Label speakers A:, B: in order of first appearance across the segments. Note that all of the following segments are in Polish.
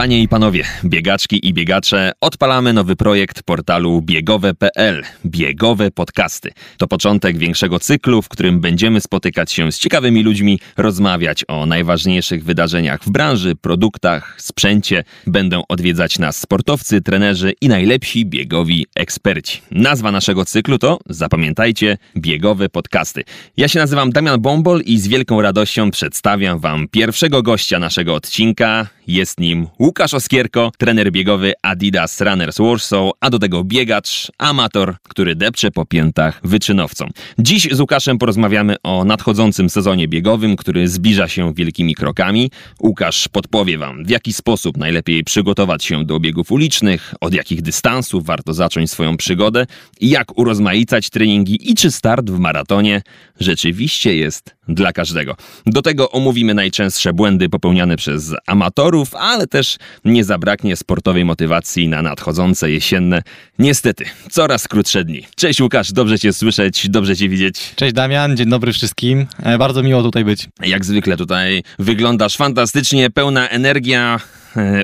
A: Panie i panowie, biegaczki i biegacze, odpalamy nowy projekt portalu biegowe.pl. Biegowe podcasty. To początek większego cyklu, w którym będziemy spotykać się z ciekawymi ludźmi, rozmawiać o najważniejszych wydarzeniach w branży, produktach, sprzęcie. Będą odwiedzać nas sportowcy, trenerzy i najlepsi biegowi eksperci. Nazwa naszego cyklu to, zapamiętajcie, biegowe podcasty. Ja się nazywam Damian Bombol i z wielką radością przedstawiam wam pierwszego gościa naszego odcinka. Jest nim Oskierko, trener biegowy Adidas Runners Warsaw, a do tego biegacz, amator, który depcze po piętach wyczynowcom. Dziś z Łukaszem porozmawiamy o nadchodzącym sezonie biegowym, który zbliża się wielkimi krokami. Łukasz podpowie wam, w jaki sposób najlepiej przygotować się do biegów ulicznych, od jakich dystansów warto zacząć swoją przygodę, jak urozmaicać treningi i czy start w maratonie rzeczywiście jest dla każdego. Do tego omówimy najczęstsze błędy popełniane przez amatorów, ale też nie zabraknie sportowej motywacji na nadchodzące jesienne, niestety, coraz krótsze dni. Cześć Łukasz, dobrze Cię słyszeć, dobrze Cię widzieć.
B: Cześć Damian, dzień dobry wszystkim. E, bardzo miło tutaj być.
A: Jak zwykle tutaj wyglądasz fantastycznie, pełna energia,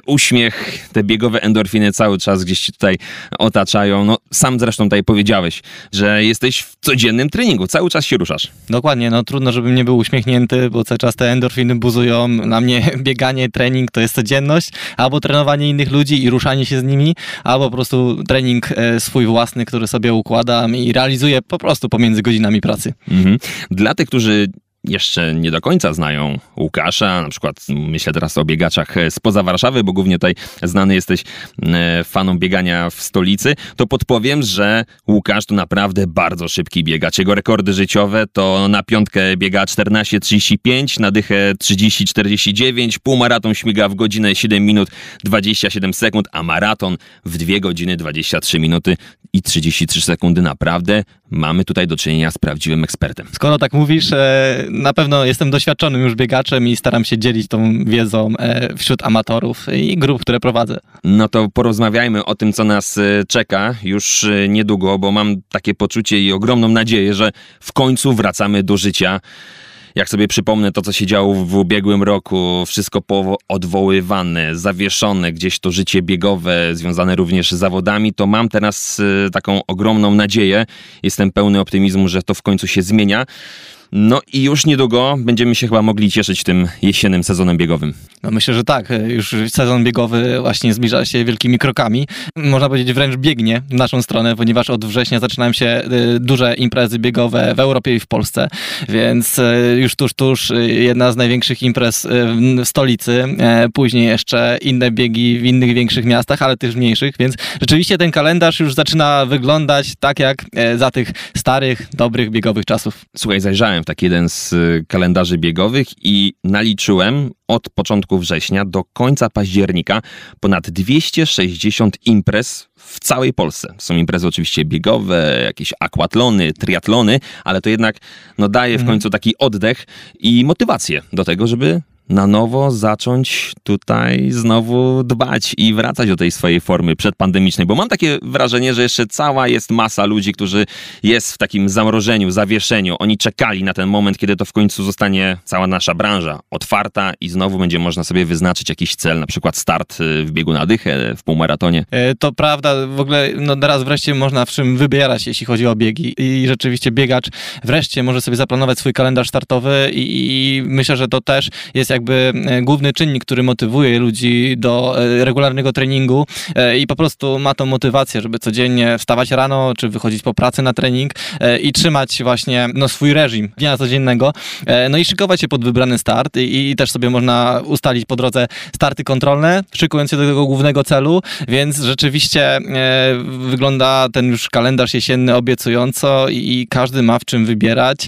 A: uśmiech, te biegowe endorfiny cały czas gdzieś ci tutaj otaczają. No, sam zresztą tutaj powiedziałeś, że jesteś w codziennym treningu, cały czas się ruszasz.
B: Dokładnie, no trudno, żebym nie był uśmiechnięty, bo cały czas te endorfiny buzują. Na mnie bieganie, trening to jest codzienność, albo trenowanie innych ludzi i ruszanie się z nimi, albo po prostu trening e, swój własny, który sobie układam i realizuję po prostu pomiędzy godzinami pracy. Mhm.
A: Dla tych, którzy jeszcze nie do końca znają Łukasza, na przykład myślę teraz o biegaczach spoza Warszawy, bo głównie tutaj znany jesteś e, faną biegania w stolicy, to podpowiem, że Łukasz to naprawdę bardzo szybki biegacz. Jego rekordy życiowe to na piątkę biega 14.35, na dychę 30.49, półmaraton śmiga w godzinę 7 minut 27 sekund, a maraton w 2 godziny 23 minuty i 33 sekundy. Naprawdę mamy tutaj do czynienia z prawdziwym ekspertem.
B: Skoro tak mówisz, e, na pewno jestem doświadczonym już biegaczem i staram się dzielić tą wiedzą e, wśród amatorów i grup, które prowadzę.
A: No to porozmawiajmy o tym, co nas e, czeka już niedługo, bo mam takie poczucie i ogromną nadzieję, że w końcu wracamy do życia jak sobie przypomnę to, co się działo w ubiegłym roku, wszystko odwoływane, zawieszone, gdzieś to życie biegowe, związane również z zawodami, to mam teraz taką ogromną nadzieję. Jestem pełny optymizmu, że to w końcu się zmienia. No i już niedługo będziemy się chyba mogli cieszyć tym jesiennym sezonem biegowym.
B: No myślę, że tak. Już sezon biegowy właśnie zbliża się wielkimi krokami. Można powiedzieć wręcz biegnie w naszą stronę, ponieważ od września zaczynają się y, duże imprezy biegowe w Europie i w Polsce, więc y, już tuż, tuż y, jedna z największych imprez w stolicy, później jeszcze inne biegi w innych większych miastach, ale też mniejszych, więc rzeczywiście ten kalendarz już zaczyna wyglądać tak jak za tych starych, dobrych biegowych czasów.
A: Słuchaj, zajrzałem w taki jeden z kalendarzy biegowych i naliczyłem od początku września do końca października ponad 260 imprez w całej Polsce. Są imprezy oczywiście biegowe, jakieś akwatlony, triatlony, ale to jednak no, daje w mhm. końcu taki oddech i motywację do tego, żeby na nowo zacząć tutaj znowu dbać i wracać do tej swojej formy przedpandemicznej, bo mam takie wrażenie, że jeszcze cała jest masa ludzi, którzy jest w takim zamrożeniu, zawieszeniu. Oni czekali na ten moment, kiedy to w końcu zostanie cała nasza branża otwarta i znowu będzie można sobie wyznaczyć jakiś cel, na przykład start y, w biegu na dychę, w półmaratonie.
B: E, to prawda, w ogóle no teraz wreszcie można w czym wybierać, jeśli chodzi o biegi i rzeczywiście biegacz wreszcie może sobie zaplanować swój kalendarz startowy i, i myślę, że to też jest jakby e, główny czynnik, który motywuje ludzi do e, regularnego treningu e, i po prostu ma tą motywację, żeby codziennie wstawać rano, czy wychodzić po pracy na trening i trzymać właśnie no, swój reżim dnia codziennego, no i szykować się pod wybrany start i, i też sobie można ustalić po drodze starty kontrolne, szykując się do tego głównego celu, więc rzeczywiście wygląda ten już kalendarz jesienny obiecująco i każdy ma w czym wybierać,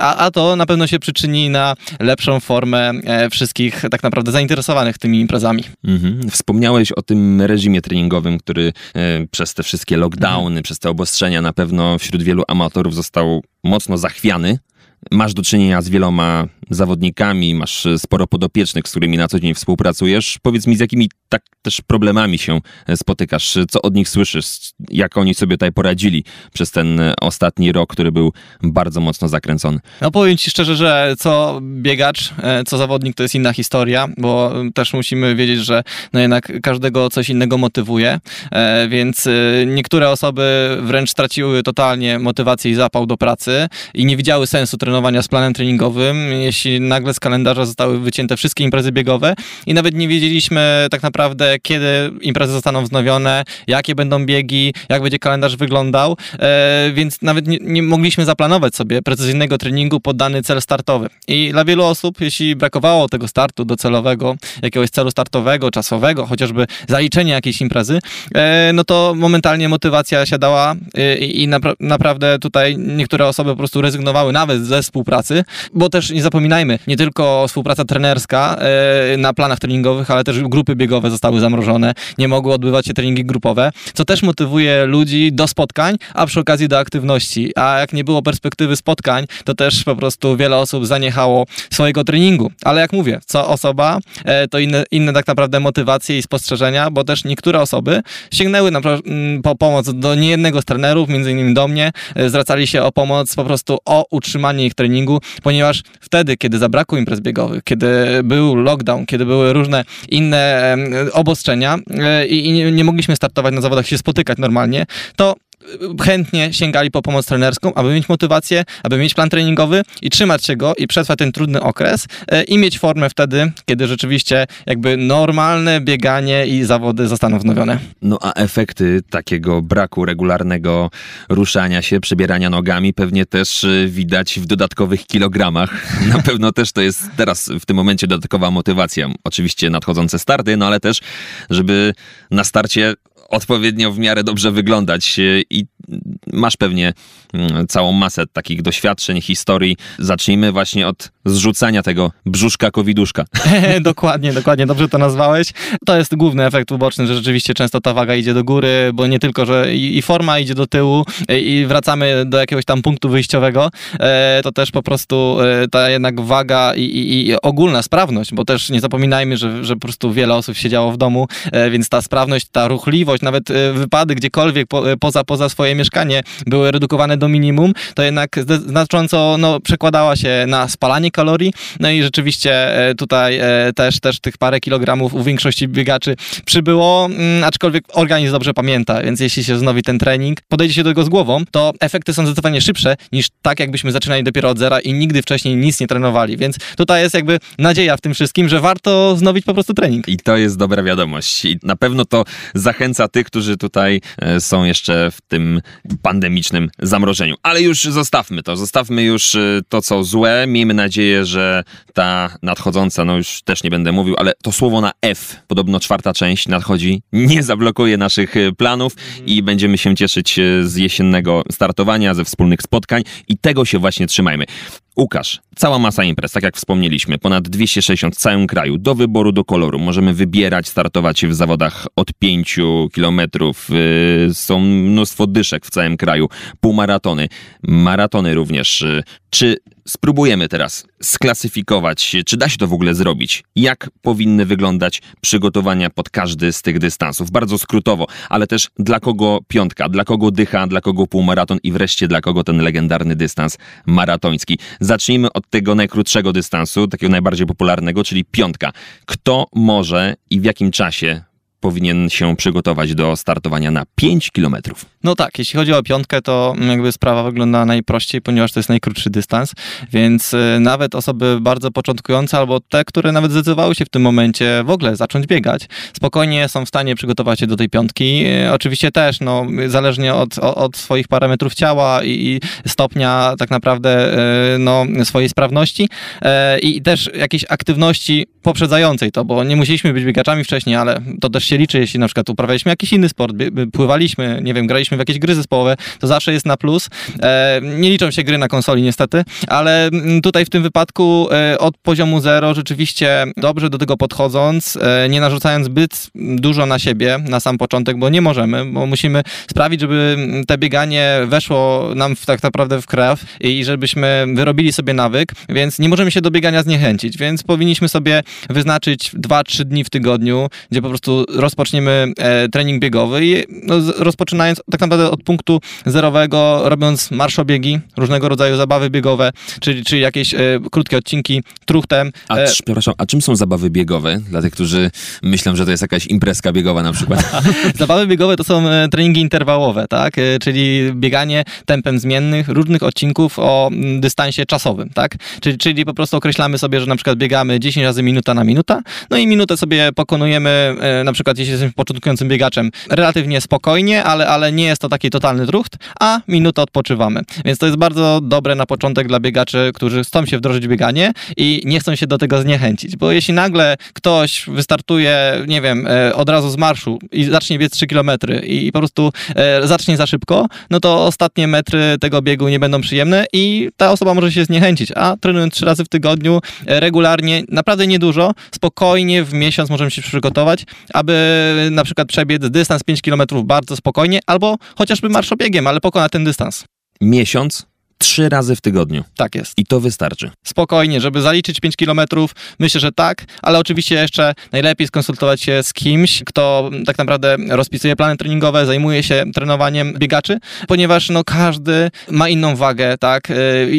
B: a, a to na pewno się przyczyni na lepszą formę wszystkich tak naprawdę zainteresowanych tymi imprezami. Mhm.
A: Wspomniałeś o tym reżimie treningowym, który e, przez te wszystkie lockdowny, mhm. przez te obostrzenia na pewno wśród wielu amatorów został mocno zachwiany masz do czynienia z wieloma zawodnikami, masz sporo podopiecznych, z którymi na co dzień współpracujesz. Powiedz mi, z jakimi tak też problemami się spotykasz? Co od nich słyszysz? Jak oni sobie tutaj poradzili przez ten ostatni rok, który był bardzo mocno zakręcony?
B: No powiem ci szczerze, że co biegacz, e, co zawodnik to jest inna historia, bo też musimy wiedzieć, że no jednak każdego coś innego motywuje, e, więc e, niektóre osoby wręcz straciły totalnie motywację i zapał do pracy i nie widziały sensu trenowania z planem treningowym, jeśli nagle z kalendarza zostały wycięte wszystkie imprezy biegowe i nawet nie wiedzieliśmy tak naprawdę, kiedy imprezy zostaną wznowione, jakie będą biegi, jak będzie kalendarz wyglądał, więc nawet nie, nie mogliśmy zaplanować sobie precyzyjnego treningu pod dany cel startowy. I dla wielu osób, jeśli brakowało tego startu docelowego, jakiegoś celu startowego, czasowego, chociażby zaliczenia jakiejś imprezy, e, no to momentalnie motywacja siadała e, i napra naprawdę tutaj niektóre osoby po prostu rezygnowały nawet ze współpracy, bo też nie zapominajmy, nie tylko współpraca trenerska e, na planach treningowych, ale też grupy biegowe zostały zamrożone, nie mogły odbywać się treningi grupowe, co też motywuje ludzi do spotkań, a przy okazji do aktywności. A jak nie było perspektywy spotkań, to też po prostu wiele osób zaniechało swojego treningu. Ale jak mówię, co osoba, e, to inne, inne tak naprawdę motywacje i spostrzeżenia, bo też niektóre osoby sięgnęły na, po pomoc do niejednego z trenerów, między innymi do mnie, e, zwracali się o pomoc po prostu o utrzymanie ich treningu, ponieważ wtedy, kiedy zabrakło imprez biegowych, kiedy był lockdown, kiedy były różne inne obostrzenia e, i nie, nie mogliśmy startować na zawodach, się spotykać normalnie, to chętnie sięgali po pomoc trenerską, aby mieć motywację, aby mieć plan treningowy i trzymać się go i przetrwać ten trudny okres e, i mieć formę wtedy, kiedy rzeczywiście jakby normalne bieganie i zawody zostaną wznowione.
A: No a efekty takiego braku regularnego ruszania się, przebierania nogami pewnie też e, widać w dodatkowych kilogramach. Na pewno też to jest teraz w tym momencie dodatkowa motywacja. Oczywiście nadchodzące starty, no ale też, żeby na starcie odpowiednio w miarę dobrze wyglądać i masz pewnie mm, całą masę takich doświadczeń, historii. Zacznijmy właśnie od zrzucania tego brzuszka coviduszka.
B: dokładnie, dokładnie, dobrze to nazwałeś. To jest główny efekt uboczny, że rzeczywiście często ta waga idzie do góry, bo nie tylko, że i forma idzie do tyłu i wracamy do jakiegoś tam punktu wyjściowego, e, to też po prostu e, ta jednak waga i, i, i ogólna sprawność, bo też nie zapominajmy, że, że po prostu wiele osób siedziało w domu, e, więc ta sprawność, ta ruchliwość, nawet wypady gdziekolwiek po, poza, poza swoje mieszkanie były redukowane do minimum, to jednak znacząco no, przekładała się na spalanie kalorii, no i rzeczywiście e, tutaj e, też, też tych parę kilogramów u większości biegaczy przybyło, mm, aczkolwiek organizm dobrze pamięta, więc jeśli się wznowi ten trening, podejdzie się do tego z głową, to efekty są zdecydowanie szybsze niż tak, jakbyśmy zaczynali dopiero od zera i nigdy wcześniej nic nie trenowali, więc tutaj jest jakby nadzieja w tym wszystkim, że warto wznowić po prostu trening.
A: I to jest dobra wiadomość. I na pewno to zachęca tych, którzy tutaj e, są jeszcze w tym pandemicznym zamrożeniu. Ale już zostawmy to, zostawmy już to, co złe. Miejmy nadzieję, że ta nadchodząca, no już też nie będę mówił, ale to słowo na F, podobno czwarta część nadchodzi, nie zablokuje naszych e, planów mhm. i będziemy się cieszyć e, z jesiennego startowania, ze wspólnych spotkań i tego się właśnie trzymajmy. Łukasz, cała masa imprez, tak jak wspomnieliśmy, ponad 260 w całym kraju, do wyboru, do koloru. Możemy wybierać, startować w zawodach od 5 kilometrów. Y, są mnóstwo dyszek w całym kraju, półmaratony, maratony również. Y, czy spróbujemy teraz sklasyfikować, czy da się to w ogóle zrobić? Jak powinny wyglądać przygotowania pod każdy z tych dystansów? Bardzo skrótowo, ale też dla kogo piątka, dla kogo dycha, dla kogo półmaraton i wreszcie dla kogo ten legendarny dystans maratoński. Zacznijmy od tego najkrótszego dystansu, takiego najbardziej popularnego, czyli piątka. Kto może i w jakim czasie powinien się przygotować do startowania na 5 kilometrów.
B: No tak, jeśli chodzi o piątkę, to jakby sprawa wygląda najprościej, ponieważ to jest najkrótszy dystans, więc y, nawet osoby bardzo początkujące albo te, które nawet zdecydowały się w tym momencie w ogóle zacząć biegać, spokojnie są w stanie przygotować się do tej piątki. Y, oczywiście też, no, zależnie od, od swoich parametrów ciała i stopnia tak naprawdę y, no, swojej sprawności i też jakiejś aktywności poprzedzającej to, bo nie musieliśmy być biegaczami wcześniej, ale to też się liczy, jeśli na przykład uprawialiśmy jakiś inny sport, pływaliśmy, nie wiem, graliśmy w jakieś gry zespołowe, to zawsze jest na plus. E, nie liczą się gry na konsoli niestety, ale mm, tutaj w tym wypadku e, od poziomu zero rzeczywiście dobrze do tego podchodząc, e, nie narzucając zbyt dużo na siebie na sam początek, bo nie możemy, bo musimy sprawić, żeby mm, te bieganie weszło nam w, tak naprawdę w krew i żebyśmy wyrobili sobie nawyk, więc nie możemy się do biegania zniechęcić, więc powinniśmy sobie wyznaczyć 2-3 dni w tygodniu, gdzie po prostu rozpoczniemy e, trening biegowy i no, rozpoczynając tak naprawdę od punktu zerowego, robiąc marszobiegi, różnego rodzaju zabawy biegowe, czyli, czyli jakieś e, krótkie odcinki truchtem.
A: A, e, przepraszam, a czym są zabawy biegowe? Dla tych, którzy myślą, że to jest jakaś imprezka biegowa na przykład.
B: zabawy biegowe to są treningi interwałowe, tak? Czyli bieganie tempem zmiennych różnych odcinków o mm, dystansie czasowym, tak? Czyli, czyli po prostu określamy sobie, że na przykład biegamy 10 razy minuta na minuta, no i minutę sobie pokonujemy, na przykład jeśli jesteśmy początkującym biegaczem, relatywnie spokojnie, ale, ale nie jest to taki totalny drucht, a minutę odpoczywamy. Więc to jest bardzo dobre na początek dla biegaczy, którzy chcą się wdrożyć bieganie i nie chcą się do tego zniechęcić, bo jeśli nagle ktoś wystartuje, nie wiem, e, od razu z marszu i zacznie biec 3 km i po prostu e, zacznie za szybko, no to ostatnie metry tego biegu nie będą przyjemne i ta osoba może się zniechęcić, a trenując trzy razy w tygodniu, regularnie, naprawdę niedużo, spokojnie w miesiąc możemy się przygotować, aby na przykład przebiec dystans 5 km bardzo spokojnie, albo chociażby marszobiegiem, ale pokonać ten dystans.
A: Miesiąc trzy razy w tygodniu.
B: Tak jest.
A: I to wystarczy.
B: Spokojnie, żeby zaliczyć 5 kilometrów, myślę, że tak, ale oczywiście jeszcze najlepiej skonsultować się z kimś, kto tak naprawdę rozpisuje plany treningowe, zajmuje się trenowaniem biegaczy, ponieważ no każdy ma inną wagę, tak,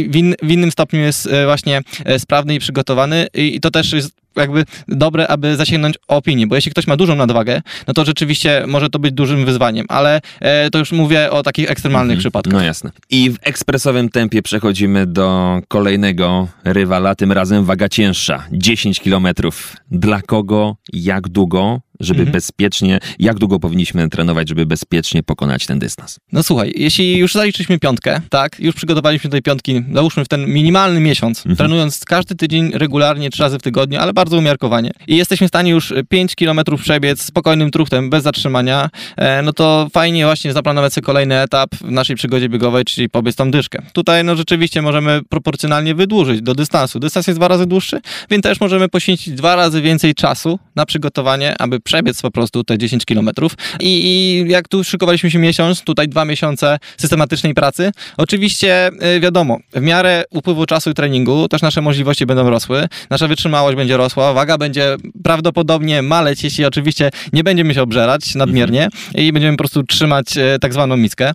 B: w, in, w innym stopniu jest e, właśnie sprawny i przygotowany i to też jest jakby dobre, aby zasięgnąć opinię, bo jeśli ktoś ma dużą nadwagę, no to rzeczywiście może to być dużym wyzwaniem, ale e, to już mówię o takich ekstremalnych mhm. przypadkach.
A: No jasne. I w ekspresowym tempie przechodzimy do kolejnego rywala, tym razem waga cięższa, 10 kilometrów. Dla kogo, jak długo żeby mhm. bezpiecznie, jak długo powinniśmy trenować, żeby bezpiecznie pokonać ten dystans?
B: No słuchaj, jeśli już zaliczyliśmy piątkę, tak, już przygotowaliśmy tej piątki, załóżmy w ten minimalny miesiąc, mhm. trenując każdy tydzień regularnie, trzy razy w tygodniu, ale bardzo umiarkowanie i jesteśmy w stanie już 5 kilometrów przebiec spokojnym truchtem, bez zatrzymania, e, no to fajnie właśnie zaplanować sobie kolejny etap w naszej przygodzie biegowej, czyli pobiec tą dyszkę. Tutaj no rzeczywiście możemy proporcjonalnie wydłużyć do dystansu. Dystans jest dwa razy dłuższy, więc też możemy poświęcić dwa razy więcej czasu na przygotowanie, aby przebiec po prostu te 10 kilometrów. I, jak tu szykowaliśmy się miesiąc, tutaj dwa miesiące systematycznej pracy, oczywiście y, wiadomo, w miarę upływu czasu i treningu też nasze możliwości będą rosły, nasza wytrzymałość będzie rosła, waga będzie prawdopodobnie maleć, jeśli oczywiście nie będziemy się obżerać nadmiernie i będziemy po prostu trzymać y, tak zwaną miskę.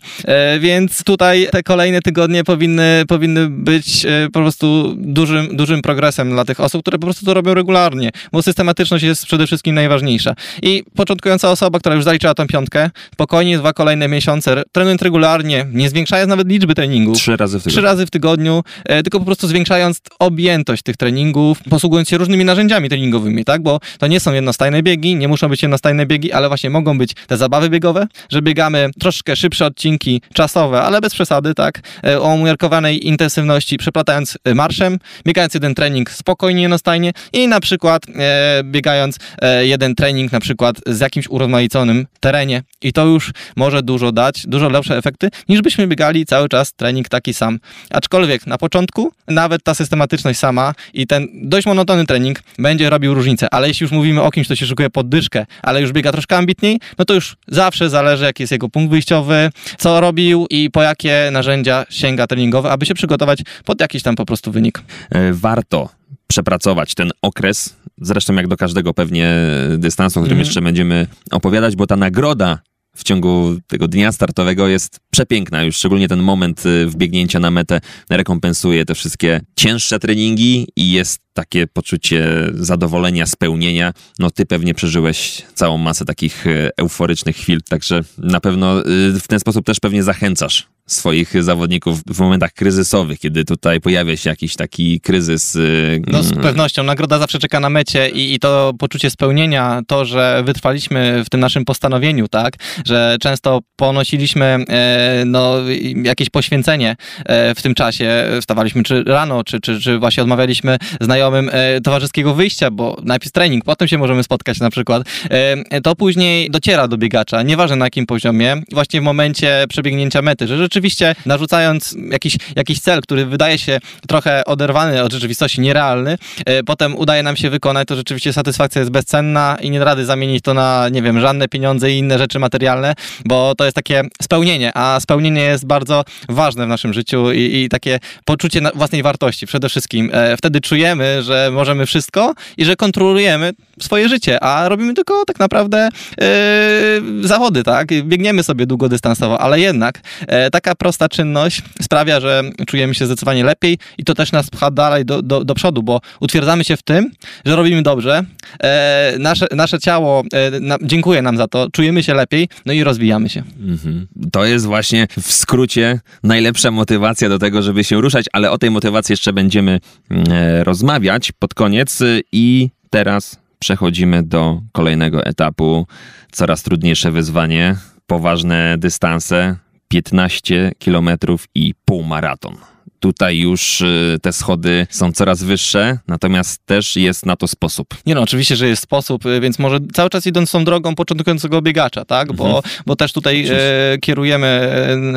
B: Y, więc tutaj te kolejne tygodnie powinny, powinny być po prostu dużym, dużym progresem dla tych osób, które po prostu to robią regularnie, bo systematyczność jest przede wszystkim najważniejsza. I początkująca osoba, która już zaliczyła tą piątkę, spokojnie dwa kolejne miesiące, trenując regularnie, nie zwiększając nawet liczby treningów.
A: Trzy razy w tygodniu.
B: Trzy razy w tygodniu, e, tylko po prostu zwiększając objętość tych treningów, posługując się różnymi narzędziami treningowymi, tak? Bo to nie są jednostajne biegi, nie muszą być jednostajne biegi, ale właśnie mogą być te zabawy biegowe, że biegamy troszkę szybsze odcinki czasowe, ale bez przesady, tak? E, o umiarkowanej intensywności, przeplatając e, marszem, biegając jeden trening spokojnie, jednostajnie i na przykład e, biegając e, jeden trening na przykład z jakimś urozmaiconym terenie i to już może dużo dać, dużo lepsze efekty, niż byśmy biegali cały czas trening taki sam. Aczkolwiek na początku nawet ta systematyczność sama i ten dość monotony trening będzie robił różnicę, ale jeśli już mówimy o kimś, kto się szykuje poddyszkę, ale już biega troszkę ambitniej, no to już zawsze zależy, jaki jest jego punkt wyjściowy, co robił i po jakie narzędzia sięga treningowe, aby się przygotować pod jakiś tam po prostu wynik.
A: E, warto przepracować ten okres, zresztą jak do każdego pewnie dystansu, o którym mm. jeszcze będziemy opowiadać, bo ta nagroda w ciągu tego dnia startowego jest przepiękna. Już szczególnie ten moment y, wbiegnięcia na metę rekompensuje te wszystkie cięższe treningi i jest takie poczucie zadowolenia, spełnienia. No ty pewnie przeżyłeś całą masę takich y, euforycznych chwil, także na pewno y, w ten sposób też pewnie zachęcasz swoich zawodników w momentach kryzysowych, kiedy tutaj pojawia się jakiś taki kryzys. Y,
B: no z pewnością, nagroda zawsze czeka na mecie i, i to poczucie spełnienia, to, że wytrwaliśmy w tym naszym postanowieniu, tak, że często ponosiliśmy e, no, jakieś poświęcenie e, w tym czasie, wstawaliśmy czy rano, czy, czy, czy właśnie odmawialiśmy znajomym e, towarzyskiego wyjścia, bo najpierw trening, potem się możemy spotkać na przykład, e, to później dociera do biegacza, nieważne na jakim poziomie, właśnie w momencie przebiegnięcia mety, że rzeczywiście narzucając jakiś, jakiś cel, który wydaje się trochę oderwany od rzeczywistości, nierealny, e, potem udaje nam się wykonać, to rzeczywiście satysfakcja jest bezcenna i nie rady zamienić to na, nie wiem, żadne pieniądze i inne rzeczy materialne, bo to jest takie spełnienie, a spełnienie jest bardzo ważne w naszym życiu i, i takie poczucie własnej wartości przede wszystkim. E, wtedy czujemy, że możemy wszystko i że kontrolujemy swoje życie, a robimy tylko tak naprawdę yy, zawody, tak? Biegniemy sobie długodystansowo, ale jednak e, taka prosta czynność sprawia, że czujemy się zdecydowanie lepiej i to też nas pcha dalej do, do, do przodu, bo utwierdzamy się w tym, że robimy dobrze, e, nasze, nasze ciało e, na, dziękuję nam za to, czujemy się lepiej, no i rozwijamy się. Mhm.
A: To jest właśnie w skrócie najlepsza motywacja do tego, żeby się ruszać, ale o tej motywacji jeszcze będziemy mm, e, rozmawiać pod koniec i teraz przechodzimy do kolejnego etapu. Coraz trudniejsze wyzwanie, poważne dystanse, 15 km i półmaraton. Tutaj już y, te schody są coraz wyższe, natomiast też jest na to sposób.
B: Nie no, oczywiście, że jest sposób, y, więc może cały czas idąc tą drogą początkującego biegacza, tak? Mhm. Bo, bo też tutaj e, kierujemy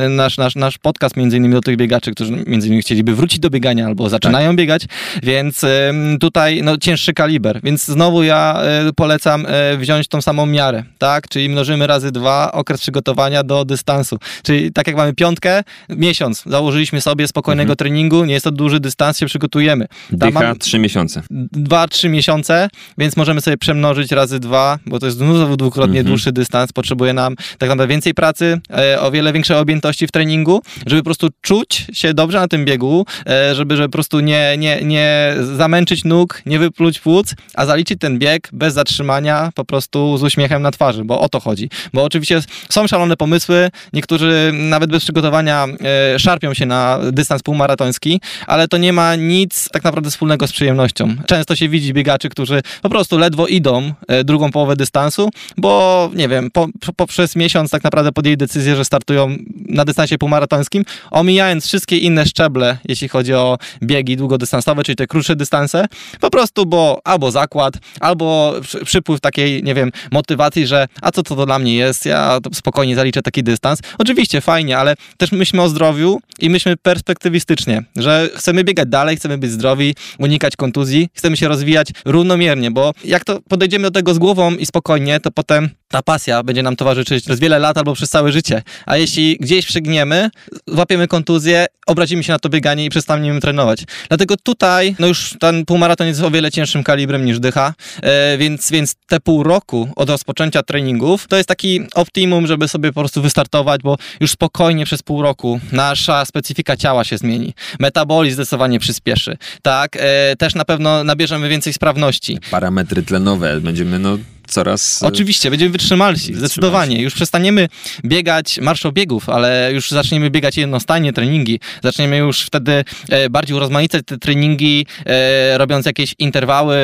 B: nasz, nasz, nasz podcast między innymi do tych biegaczy, którzy między innymi chcieliby wrócić do biegania albo zaczynają tak. biegać, więc e, tutaj no, cięższy kaliber, więc znowu ja e, polecam wziąć tą samą miarę, tak? Czyli mnożymy razy dwa okres przygotowania do dystansu. Czyli tak jak mamy piątkę, miesiąc założyliśmy sobie spokojnego treningu, nie jest to duży dystans, się przygotujemy.
A: Dycha trzy miesiące.
B: Dwa, trzy miesiące, więc możemy sobie przemnożyć razy dwa, bo to jest znowu dwukrotnie mhm. dłuższy dystans, potrzebuje nam tak naprawdę więcej pracy, e, o wiele większej objętości w treningu, żeby po prostu czuć się dobrze na tym biegu, e, żeby, żeby po prostu nie, nie, nie zamęczyć nóg, nie wypluć płuc, a zaliczyć ten bieg bez zatrzymania, po prostu z uśmiechem na twarzy, bo o to chodzi. Bo oczywiście są szalone pomysły, niektórzy nawet bez przygotowania e, szarpią się na dystans półmaratoński, ale to nie ma nic tak naprawdę wspólnego z przyjemnością. Często się widzi biegaczy, którzy po prostu ledwo idą e, drugą połowę dystansu, bo nie wiem, po, poprzez miesiąc tak naprawdę podjęli decyzję, że startują na dystansie półmaratońskim, omijając wszystkie inne szczeble, jeśli chodzi o biegi długodystansowe, czyli te krótsze dystanse, po prostu, bo albo zakład, albo przypływ takiej, nie wiem, motywacji, że a co to dla mnie jest, ja spokojnie zaliczę taki dystans. Oczywiście fajnie, ale też myślmy o zdrowiu i myślmy perspektywistycznie, że chcemy biegać dalej, chcemy być zdrowi, unikać kontuzji, chcemy się rozwijać równomiernie, bo jak to podejdziemy do tego z głową i spokojnie, to potem ta pasja będzie nam towarzyszyć przez wiele lat albo przez całe życie. A jeśli gdzieś przygniemy, łapiemy kontuzję, obrazimy się na to bieganie i przestaniemy trenować. Dlatego tutaj, no już ten półmaraton jest o wiele cięższym kalibrem niż dycha, e, więc, więc te pół roku od rozpoczęcia treningów to jest taki optimum, żeby sobie po prostu wystartować, bo już spokojnie przez pół roku nasza specyfika ciała się zmieni. Metabolizm zdecydowanie przyspieszy. Tak, e, też na pewno nabierzemy więcej sprawności.
A: Parametry tlenowe będziemy no coraz...
B: E, Oczywiście, będziemy wytrzymalsi, zdecydowanie. Już przestaniemy biegać marszobiegów, ale już zaczniemy biegać jednostajnie treningi. Zaczniemy już wtedy e, bardziej urozmaicać te treningi, e, robiąc jakieś interwały,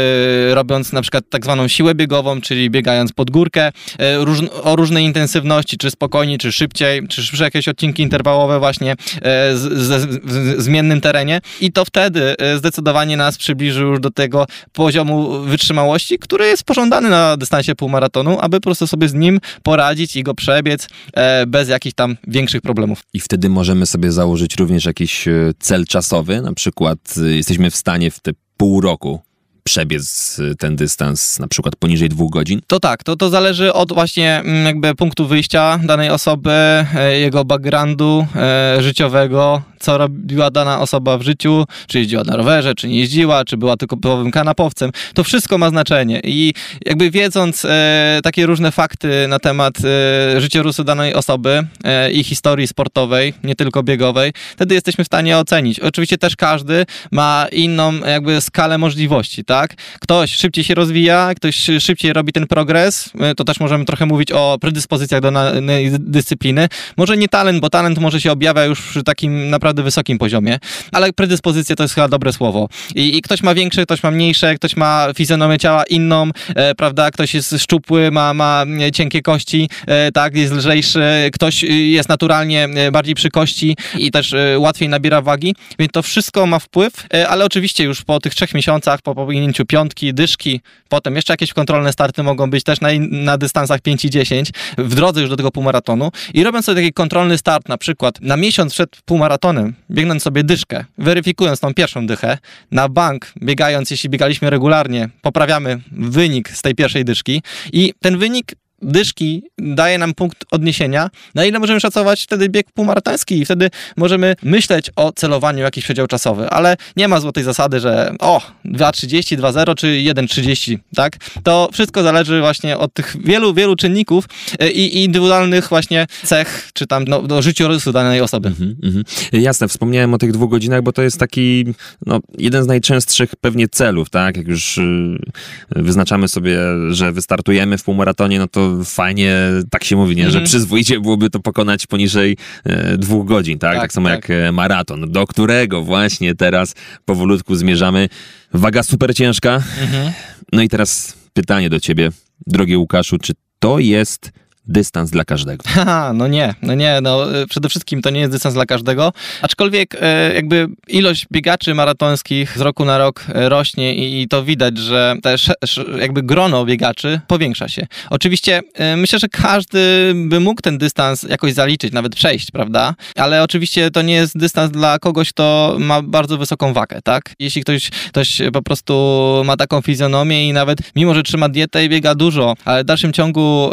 B: robiąc na przykład tak zwaną siłę biegową, czyli biegając pod górkę o różnej intensywności, czy spokojniej, czy szybciej, czy szybsze jakieś odcinki interwałowe właśnie w zmiennym terenie. I to wtedy zdecydowanie nas przybliży już do tego poziomu wytrzymałości, który jest pożądany na dystansie dystansie półmaratonu, aby po prostu sobie z nim poradzić i go przebiec e, bez jakichś tam większych problemów.
A: I wtedy możemy sobie założyć również jakiś e, cel czasowy, na przykład e, jesteśmy w stanie w te pół roku przebiec y, ten dystans na przykład poniżej dwóch godzin?
B: To tak, to, to zależy od właśnie mm, jakby punktu wyjścia danej osoby, e, jego backgroundu e, życiowego, co robiła dana osoba w życiu, czy jeździła na rowerze, czy nie jeździła, czy była tylko typowym kanapowcem. To wszystko ma znaczenie i jakby wiedząc e, takie różne fakty na temat życiorysu danej osoby i historii sportowej, nie tylko biegowej, wtedy jesteśmy w stanie ocenić. Oczywiście też każdy ma inną jakby skalę możliwości, tak? Ktoś szybciej się rozwija, ktoś szybciej robi ten progres, y, to też możemy trochę mówić o predyspozycjach do danej dyscypliny. Może nie talent, bo talent może się objawia już przy takim naprawdę wysokim poziomie, ale predyspozycje to jest chyba dobre słowo. I, i ktoś ma większe, ktoś ma mniejsze, ktoś ma fizjonomię ciała inną, e, prawda? Ktoś jest szczupły, ma, ma cienkie kości, e, tak, jest lżejszy, ktoś jest naturalnie e, bardziej przy kości i też e, łatwiej nabiera wagi, więc to wszystko ma wpływ, e, ale oczywiście już po tych trzech miesiącach, po powinięciu piątki, dyszki, potem jeszcze jakieś kontrolne starty mogą być też na, na dystansach 5 i 10, w drodze już do tego półmaratonu. I robiąc sobie taki kontrolny start, na przykład na miesiąc przed półmaratonem, biegnąc sobie dyszkę, weryfikując tą pierwszą dychę, na bank biegając, jeśli biegaliśmy regularnie, poprawiamy wynik z tej pierwszej dyszki. I ten wynik dyszki daje nam punkt odniesienia, na ile możemy szacować wtedy bieg półmaratoński i wtedy możemy myśleć o celowaniu jakiś przedział czasowy, ale nie ma złotej zasady, że o, 2.30, 2.0 czy 1.30, tak? To wszystko zależy właśnie od tych wielu, wielu czynników e, i indywidualnych właśnie cech, czy tam no, do życiorysu danej osoby. Mhm, mhm.
A: Jasne, wspomniałem o tych dwóch godzinach, bo to jest taki, no, jeden z najczęstszych pewnie celów, tak? Jak już y, wyznaczamy sobie, że wystartujemy w półmaratonie, no to fajnie, tak się mówi, nie? że mm. przyzwoicie byłoby to pokonać poniżej e, dwóch godzin, tak? Tak, tak samo tak. jak e, maraton, do którego właśnie teraz powolutku zmierzamy. Waga super ciężka. Mhm. No i teraz pytanie do ciebie, drogi Łukaszu, czy to jest dystans dla każdego.
B: Haha, no nie, no nie, no y, przede wszystkim to nie jest dystans dla każdego, aczkolwiek e, jakby ilość biegaczy maratońskich z roku na rok e, rośnie i, i to widać, że też jakby grono biegaczy powiększa się. Oczywiście myślę, że każdy by mógł ten dystans jakoś zaliczyć, nawet przejść, prawda? Ale oczywiście to nie jest dystans dla kogoś, kto ma bardzo wysoką wagę, tak? Jeśli ktoś, ktoś po prostu ma taką fizjonomię i nawet mimo, że trzyma dietę i biega dużo, ale w dalszym ciągu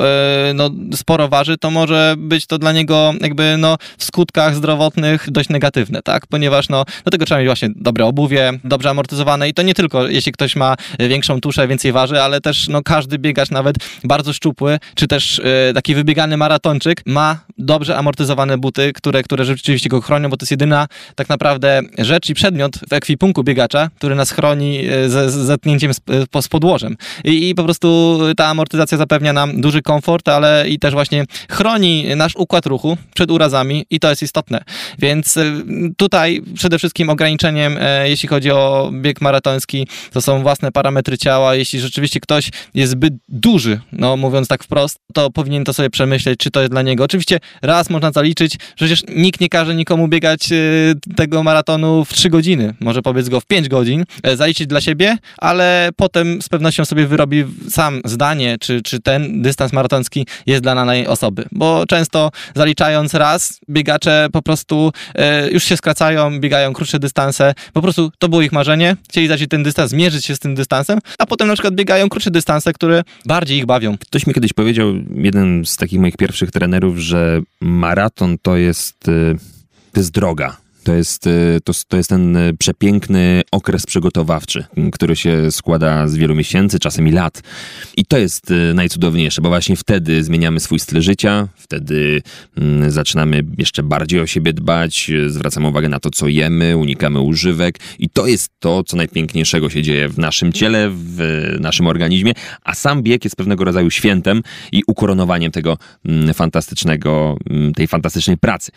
B: no sporo waży, to może być to dla niego jakby no w skutkach zdrowotnych dość negatywne, tak? Ponieważ no do tego trzeba mieć właśnie dobre obuwie, dobrze amortyzowane i to nie tylko jeśli ktoś ma większą tuszę, więcej waży, ale też no każdy biegacz nawet bardzo szczupły, czy też yy, taki wybiegany maratończyk ma dobrze amortyzowane buty, które, które rzeczywiście go chronią, bo to jest jedyna tak naprawdę rzecz i przedmiot w ekwipunku biegacza, który nas chroni e, ze, z zetknięciem z, z podłożem. I, I po prostu ta amortyzacja zapewnia nam duży komfort, ale i też właśnie chroni nasz układ ruchu przed urazami i to jest istotne. Więc y, tutaj przede wszystkim ograniczeniem, e, jeśli chodzi o bieg maratoński, to są własne parametry ciała. Jeśli rzeczywiście ktoś jest zbyt duży, no mówiąc tak wprost, to powinien to sobie przemyśleć, czy to jest dla niego. Oczywiście raz można zaliczyć, przecież nikt nie każe nikomu biegać y, tego maratonu w 3 godziny, może powiedz go w 5 godzin, e, zaliczyć dla siebie, ale potem z pewnością sobie wyrobi sam zdanie, czy, czy ten dystans maratoński jest dla danej osoby, bo często zaliczając raz, biegacze po prostu e, już się skracają, biegają krótsze dystanse, po prostu to było ich marzenie, chcieli zaliczyć ten dystans, zmierzyć się z tym dystansem, a potem na przykład biegają krótsze dystanse, które bardziej ich bawią.
A: Ktoś mi kiedyś powiedział, jeden z takich moich pierwszych trenerów, że maraton to jest, e, to jest droga to jest, y, to, to jest ten y, przepiękny okres przygotowawczy, który się składa z wielu miesięcy, czasem i lat. I to jest y, najcudowniejsze, bo właśnie wtedy zmieniamy swój styl życia, wtedy zaczynamy jeszcze bardziej o siebie dbać, zwracamy uwagę na to, co jemy, unikamy używek i to jest to, co najpiękniejszego się dzieje w naszym ciele, w naszym organizmie, a sam bieg jest pewnego rodzaju świętem i ukoronowaniem tego fantastycznego, tej fantastycznej pracy.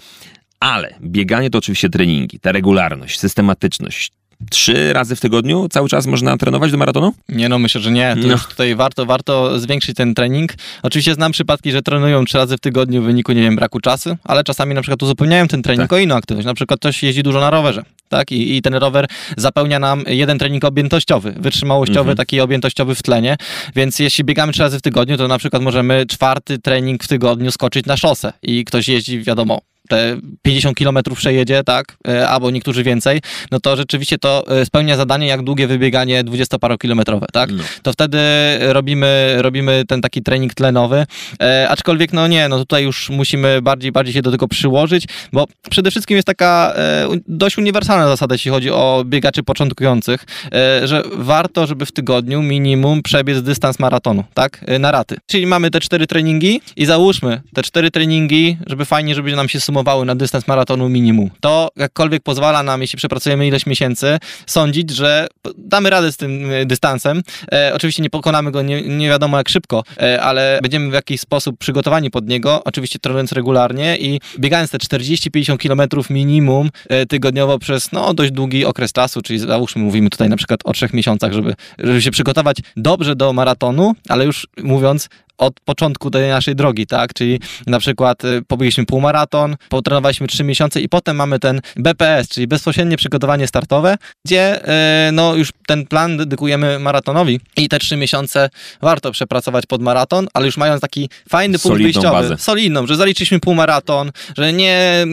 A: Ale bieganie to oczywiście treningi, ta regularność, systematyczność, trzy razy w tygodniu cały czas można trenować do maratonu?
B: Nie, no myślę, że nie. To no. już tutaj warto, warto zwiększyć ten trening. Oczywiście znam przypadki, że trenują trzy razy w tygodniu w wyniku, nie wiem, braku czasu, ale czasami na przykład uzupełniają ten trening tak. o inną aktywność. Na przykład ktoś jeździ dużo na rowerze, tak? I, i ten rower zapełnia nam jeden trening objętościowy, wytrzymałościowy, mhm. taki objętościowy w tlenie, więc jeśli biegamy trzy razy w tygodniu, to na przykład możemy czwarty trening w tygodniu skoczyć na szosę i ktoś jeździ, wiadomo, te 50 kilometrów przejedzie, tak, e, albo niektórzy więcej, no to rzeczywiście to e, spełnia zadanie jak długie wybieganie 20-parokilometrowe, tak? No. To wtedy robimy, robimy ten taki trening tlenowy, e, aczkolwiek no nie, no tutaj już musimy bardziej, bardziej się do tego przyłożyć, bo przede wszystkim jest taka e, dość uniwersalna zasada, jeśli chodzi o biegaczy początkujących, e, że warto, żeby w tygodniu minimum przebiec dystans maratonu, tak, e, na raty. Czyli mamy te cztery treningi i załóżmy te cztery treningi, żeby fajnie, żeby nam się sumowało wyhamowały na dystans maratonu minimum. To jakkolwiek pozwala nam, jeśli przepracujemy ileś miesięcy, sądzić, że damy radę z tym e, dystansem. E, oczywiście nie pokonamy go nie, nie wiadomo jak szybko, e, ale będziemy w jakiś sposób przygotowani pod niego, oczywiście trenując regularnie i biegając te 40-50 km minimum e, tygodniowo przez no, dość długi okres czasu, czyli załóżmy, mówimy tutaj na przykład o trzech miesiącach, żeby, żeby się przygotować dobrze do maratonu, ale już mówiąc od początku tej naszej drogi, tak? Czyli na przykład y, pobiegliśmy półmaraton, potrenowaliśmy 3 miesiące i potem mamy ten BPS, czyli bezpośrednie przygotowanie startowe, gdzie y, no już ten plan dedykujemy maratonowi i te 3 miesiące warto przepracować pod maraton, ale już mając taki fajny punkt
A: Solidną
B: wyjściowy,
A: bazę.
B: solidną, że zaliczyliśmy półmaraton, że nie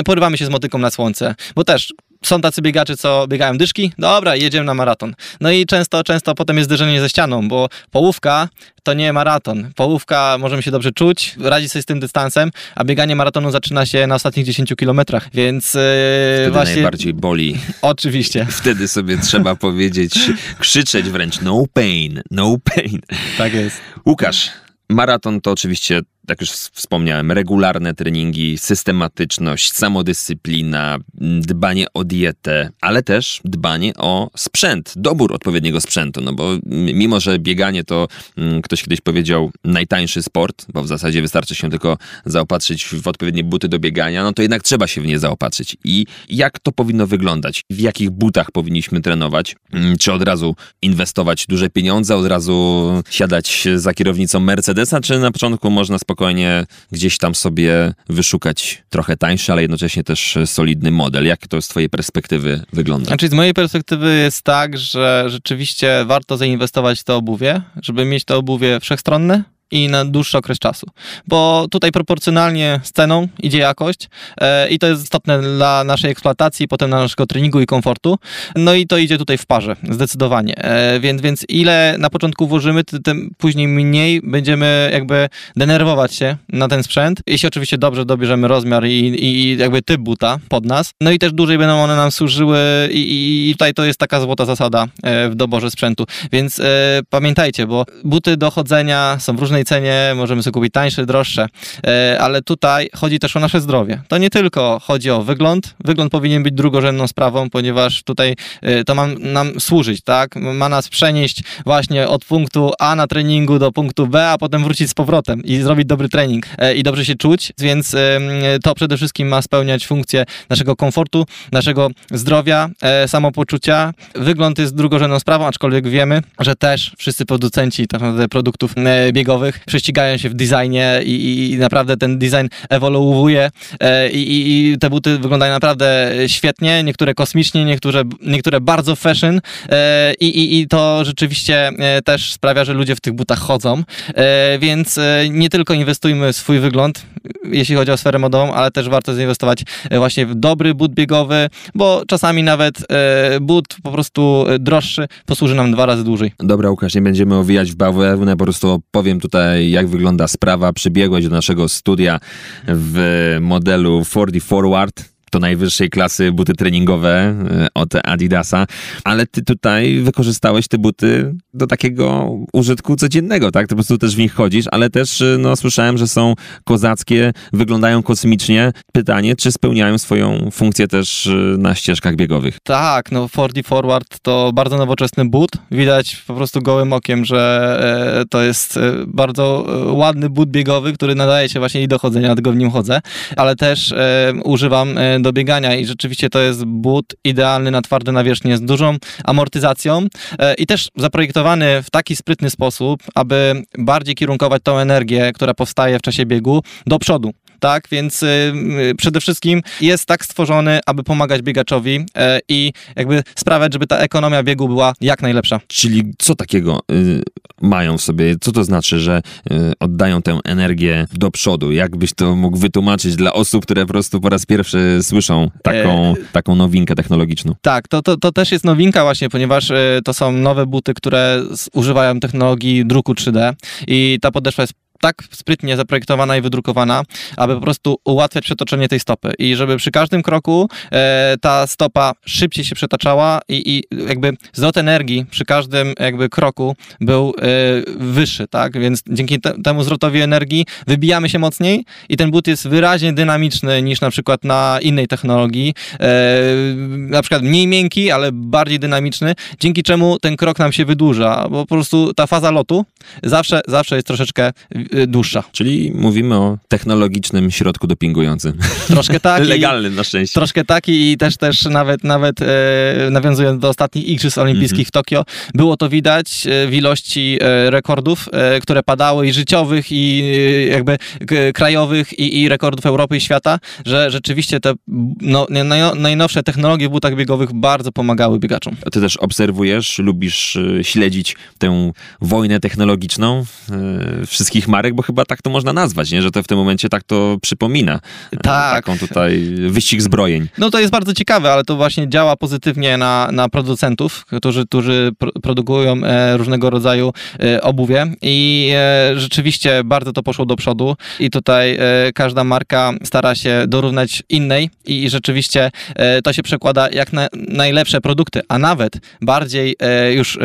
B: y, porywamy się z motyką na słońce, bo też są tacy biegacze, co biegają dyszki, dobra, jedziemy na maraton. No i często, często potem jest zderzenie ze ścianą, bo połówka to nie maraton. Połówka możemy się dobrze czuć, radzić sobie z tym dystansem, a bieganie maratonu zaczyna się na ostatnich 10 kilometrach, więc yy,
A: Wtedy
B: właśnie
A: najbardziej boli.
B: oczywiście,
A: Wtedy sobie trzeba powiedzieć, krzyczeć wręcz no pain, no pain.
B: tak jest.
A: Łukasz, maraton to oczywiście, jak już wspomniałem, regularne treningi, systematyczność, samodyscyplina, dbanie o dietę, ale też dbanie o sprzęt, dobór odpowiedniego sprzętu, no bo mimo, że bieganie to mm, ktoś kiedyś powiedział najtańszy sport, bo w zasadzie wystarczy się tylko zaopatrzyć w odpowiednie buty do biegania, no to jednak trzeba się w nie zaopatrzyć. I jak to powinno wyglądać? W jakich butach powinniśmy trenować? Mm, Czy od razu inwestować duże pieniądze, od razu siadać za kierownicą Mercedesa, czy na początku można spokojnie gdzieś tam sobie wyszukać trochę tańszy, ale jednocześnie też solidny model? Jak to z twojej perspektywy wygląda?
B: Znaczy z mojej perspektywy jest tak, że rzeczywiście warto zainwestować w to obuwie, żeby mieć to obuwie wszechstronne i na dłuższy okres czasu. Bo tutaj proporcjonalnie z ceną idzie jakość e, i to jest istotne dla naszej eksploatacji, potem naszego treningu i komfortu. No i to idzie tutaj w parze, zdecydowanie. E, więc, więc ile na początku włożymy, ty- tym później mniej będziemy jakby denerwować się na ten sprzęt. Jeśli oczywiście dobrze dobierzemy rozmiar i, i jakby typ buta pod nas. No i też dłużej będą one nam służyły i, i, tutaj to jest taka złota zasada e, w doborze sprzętu. Więc pamiętajcie, bo buty do chodzenia są w różnej cenie, możemy sobie kupić tańsze, droższe, e, ale tutaj chodzi też o nasze zdrowie. To nie tylko chodzi o wygląd. Wygląd powinien być drugorzędną sprawą, ponieważ tutaj e, to ma nam służyć, tak? Ma nas przenieść właśnie od punktu A na treningu do punktu B, a potem wrócić z powrotem i zrobić dobry trening e, i dobrze się czuć, więc to przede wszystkim ma spełniać funkcję naszego komfortu, naszego zdrowia, samopoczucia. Wygląd jest drugorzędną sprawą, aczkolwiek wiemy, że też wszyscy producenci tak naprawdę produktów e, biegowych prześcigają się w designie i, i, i naprawdę ten design ewoluuje e, i, i, te buty wyglądają naprawdę świetnie, niektóre kosmicznie, niektóre, niektóre bardzo fashion e, i, i, i to rzeczywiście e, też sprawia, że ludzie w tych butach chodzą, e, więc e, nie tylko inwestujmy w swój wygląd, jeśli chodzi o sferę modową, ale też warto zainwestować e, właśnie w dobry but biegowy, bo czasami nawet e, but po prostu e, droższy posłuży nam dwa razy dłużej.
A: Dobra, Łukasz, nie będziemy owijać w bawełnę, po prostu opowiem tutaj, jak wygląda sprawa. Przybiegłeś do naszego studia w modelu 40 Forward. To najwyższej klasy buty treningowe e, od Adidasa, ale ty tutaj wykorzystałeś te buty do takiego użytku codziennego, tak? Ty po prostu też w nich chodzisz, ale też e, no, słyszałem, że są kozackie, wyglądają kosmicznie. Pytanie, czy spełniają swoją funkcję też e, na ścieżkach biegowych?
B: Tak, no 40 Forward to bardzo nowoczesny but. Widać po prostu gołym okiem, że to jest bardzo ładny but biegowy, który nadaje się właśnie i do chodzenia, dlatego w nim chodzę, ale też używam do biegania i rzeczywiście to jest but idealny na twarde nawierzchnie z dużą amortyzacją e, i też zaprojektowany w taki sprytny sposób, aby bardziej kierunkować tą energię, która powstaje w czasie biegu do przodu tak? Więc y, y, przede wszystkim jest tak stworzony, aby pomagać biegaczowi e, i jakby sprawiać, żeby ta ekonomia biegu była jak najlepsza.
A: Czyli co takiego y, mają w sobie? Co to znaczy, że oddają tę energię do przodu? Jak byś to mógł wytłumaczyć dla osób, które po prostu po raz pierwszy słyszą taką, taką nowinkę technologiczną?
B: Tak, to, to, to też jest nowinka właśnie, ponieważ e, to są nowe buty, które używają technologii druku 3D i ta podeszwa jest tak sprytnie zaprojektowana i wydrukowana, aby po prostu ułatwiać przetoczenie tej stopy i żeby przy każdym kroku e, ta stopa szybciej się przetaczała i, i jakby zwrot energii przy każdym jakby kroku był e, wyższy, tak? Więc dzięki te, temu zwrotowi energii wybijamy się mocniej i ten but jest wyraźnie dynamiczny niż na przykład na innej technologii, e, na przykład mniej miękki, ale bardziej dynamiczny, dzięki czemu ten krok nam się wydłuża, bo po prostu ta faza lotu zawsze, zawsze jest troszeczkę dłuższa.
A: Czyli mówimy o technologicznym środku dopingującym.
B: Troszkę tak.
A: Legalnym na szczęście.
B: Troszkę taki i też też nawet, nawet e, nawiązując do ostatnich Igrzysk Olimpijskich mm -hmm. w Tokio, było to widać e, w ilości e, rekordów, e, które padały i życiowych, i jakby krajowych, i, i, rekordów Europy i świata, że rzeczywiście te no, najnowsze technologie w butach biegowych bardzo pomagały biegaczom.
A: A ty też obserwujesz, lubisz śledzić tę wojnę technologiczną wszystkich marek, bo chyba tak to można nazwać, nie? że to w tym momencie tak to przypomina.
B: Tak.
A: Taką tutaj wyścig zbrojeń.
B: No to jest bardzo ciekawe, ale to właśnie działa pozytywnie na, na producentów, którzy, którzy produkują e, różnego rodzaju e, obuwie i e, rzeczywiście bardzo to poszło do przodu i tutaj każda marka stara się dorównać innej i rzeczywiście to się przekłada jak na najlepsze produkty, a nawet bardziej już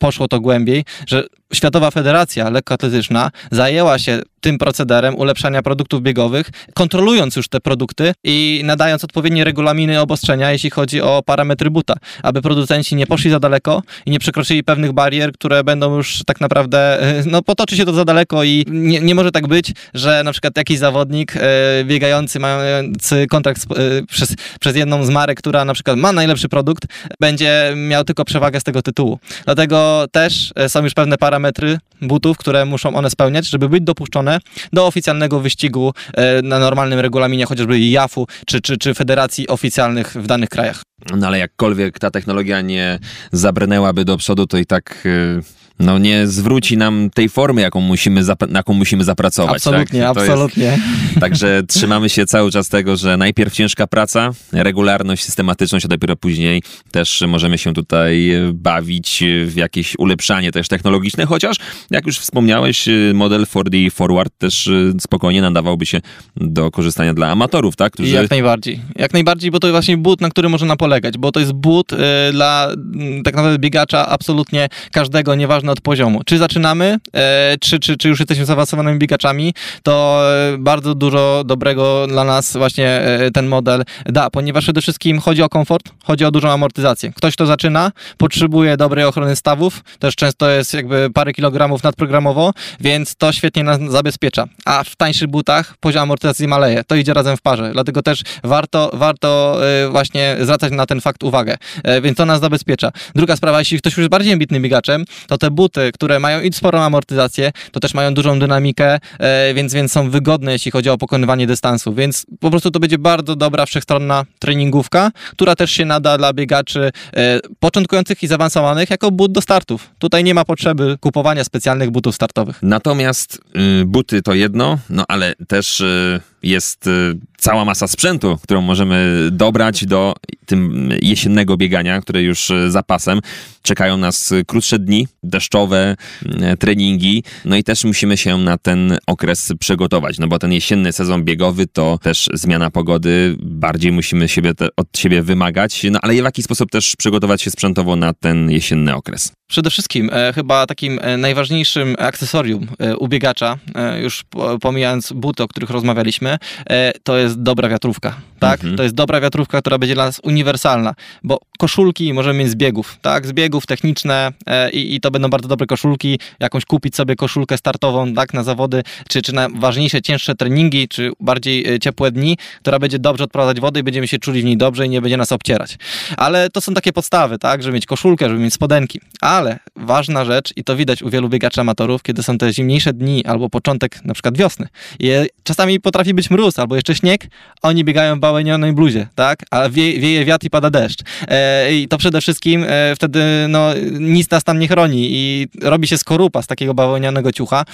B: poszło to głębiej, że Światowa Federacja Lekkoatletyczna zajęła się tym procederem ulepszania produktów biegowych, kontrolując już te produkty i nadając odpowiednie regulaminy obostrzenia, jeśli chodzi o parametry buta, aby producenci nie poszli za daleko i nie przekroczyli pewnych barier, które będą już tak naprawdę, no potoczy się to za daleko i nie, nie może tak być, że na przykład jakiś zawodnik e, biegający, mający kontrakt e, przez, przez jedną z marek, która na przykład ma najlepszy produkt, będzie miał tylko przewagę z tego tytułu. Dlatego też e, są już pewne parametry butów, które muszą one spełniać, żeby być dopuszczone do oficjalnego wyścigu e, na normalnym regulaminie chociażby JAF-u czy, czy, czy federacji oficjalnych w danych krajach.
A: No ale jakkolwiek ta technologia nie zabrnęłaby do przodu, to i tak e, no nie zwróci nam tej formy, jaką musimy, na jaką musimy zapracować.
B: Absolutnie, tak? absolutnie. Jest,
A: także trzymamy się cały czas tego, że najpierw ciężka praca, regularność, systematyczność, a dopiero później też możemy się tutaj bawić w jakieś ulepszanie też technologiczne, chociaż jak już wspomniałeś, model 4D Forward też spokojnie nadawałby się do korzystania dla amatorów, tak?
B: Którzy... Jak najbardziej. Jak najbardziej, bo to jest właśnie but, na którym można polegać, bo to jest but y, dla y, tak naprawdę biegacza absolutnie każdego, nieważne od poziomu. Czy zaczynamy, e, czy, czy, czy już jesteśmy zaawansowanymi biegaczami, to e, bardzo dużo dobrego dla nas właśnie e, ten model da, ponieważ przede wszystkim chodzi o komfort, chodzi o dużą amortyzację. Ktoś, kto zaczyna, potrzebuje dobrej ochrony stawów, też często jest jakby parę kilogramów nadprogramowo, więc to świetnie nas zabezpiecza. A w tańszych butach poziom amortyzacji maleje. To idzie razem w parze, dlatego też warto, warto właśnie zwracać na ten fakt uwagę, więc to nas zabezpiecza. Druga sprawa, jeśli ktoś już jest bardziej ambitnym biegaczem, to te buty, które mają i sporą amortyzację, to też mają dużą dynamikę, e, więc, więc są wygodne, jeśli chodzi o pokonywanie dystansu. Więc po prostu to będzie bardzo dobra, wszechstronna treningówka, która też się nada dla biegaczy e, początkujących i zaawansowanych jako but do startów. Tutaj nie ma potrzeby kupowania specjalnych butów startowych.
A: Natomiast y, buty to jedno, no ale też y, jest y, cała masa sprzętu, którą możemy dobrać do tym jesiennego biegania, które już y, za pasem. Czekają nas krótsze dni, deszczowe y, treningi, no i też musimy się na ten okres przygotować, no bo ten jesienny sezon biegowy to też zmiana pogody, bardziej musimy siebie te, od siebie wymagać, no ale w jaki sposób też przygotować się sprzętowo na ten jesienny okres?
B: Przede wszystkim e, chyba takim e, najważniejszym akcesorium e, u biegacza, e, już pomijając buty, o których rozmawialiśmy, e, to jest dobra wiatrówka. Tak? Mhm. To jest dobra wiatrówka, która będzie dla nas uniwersalna, bo koszulki możemy mieć z biegów, tak? Z biegów techniczne e, i, i, to będą bardzo dobre koszulki. Jakąś kupić sobie koszulkę startową, tak? Na zawody, czy, czy na ważniejsze, cięższe treningi, czy bardziej ciepłe dni, która będzie dobrze odprowadzać wodę i będziemy się czuli w niej dobrze i nie będzie nas obcierać. Ale to są takie podstawy, tak? Żeby mieć koszulkę, żeby mieć spodenki. Ale ważna rzecz, i to widać u wielu biegaczy amatorów, kiedy są te zimniejsze dni albo początek na przykład wiosny. I czasami potrafi być mróz albo jeszcze śnieg, oni biegają w bałęionej bluzie, tak? A wie, wieje wiatr i pada deszcz. E, I to przede wszystkim e, wtedy no, nic nas tam nie chroni i robi się skorupa z takiego bawełnianego ciucha.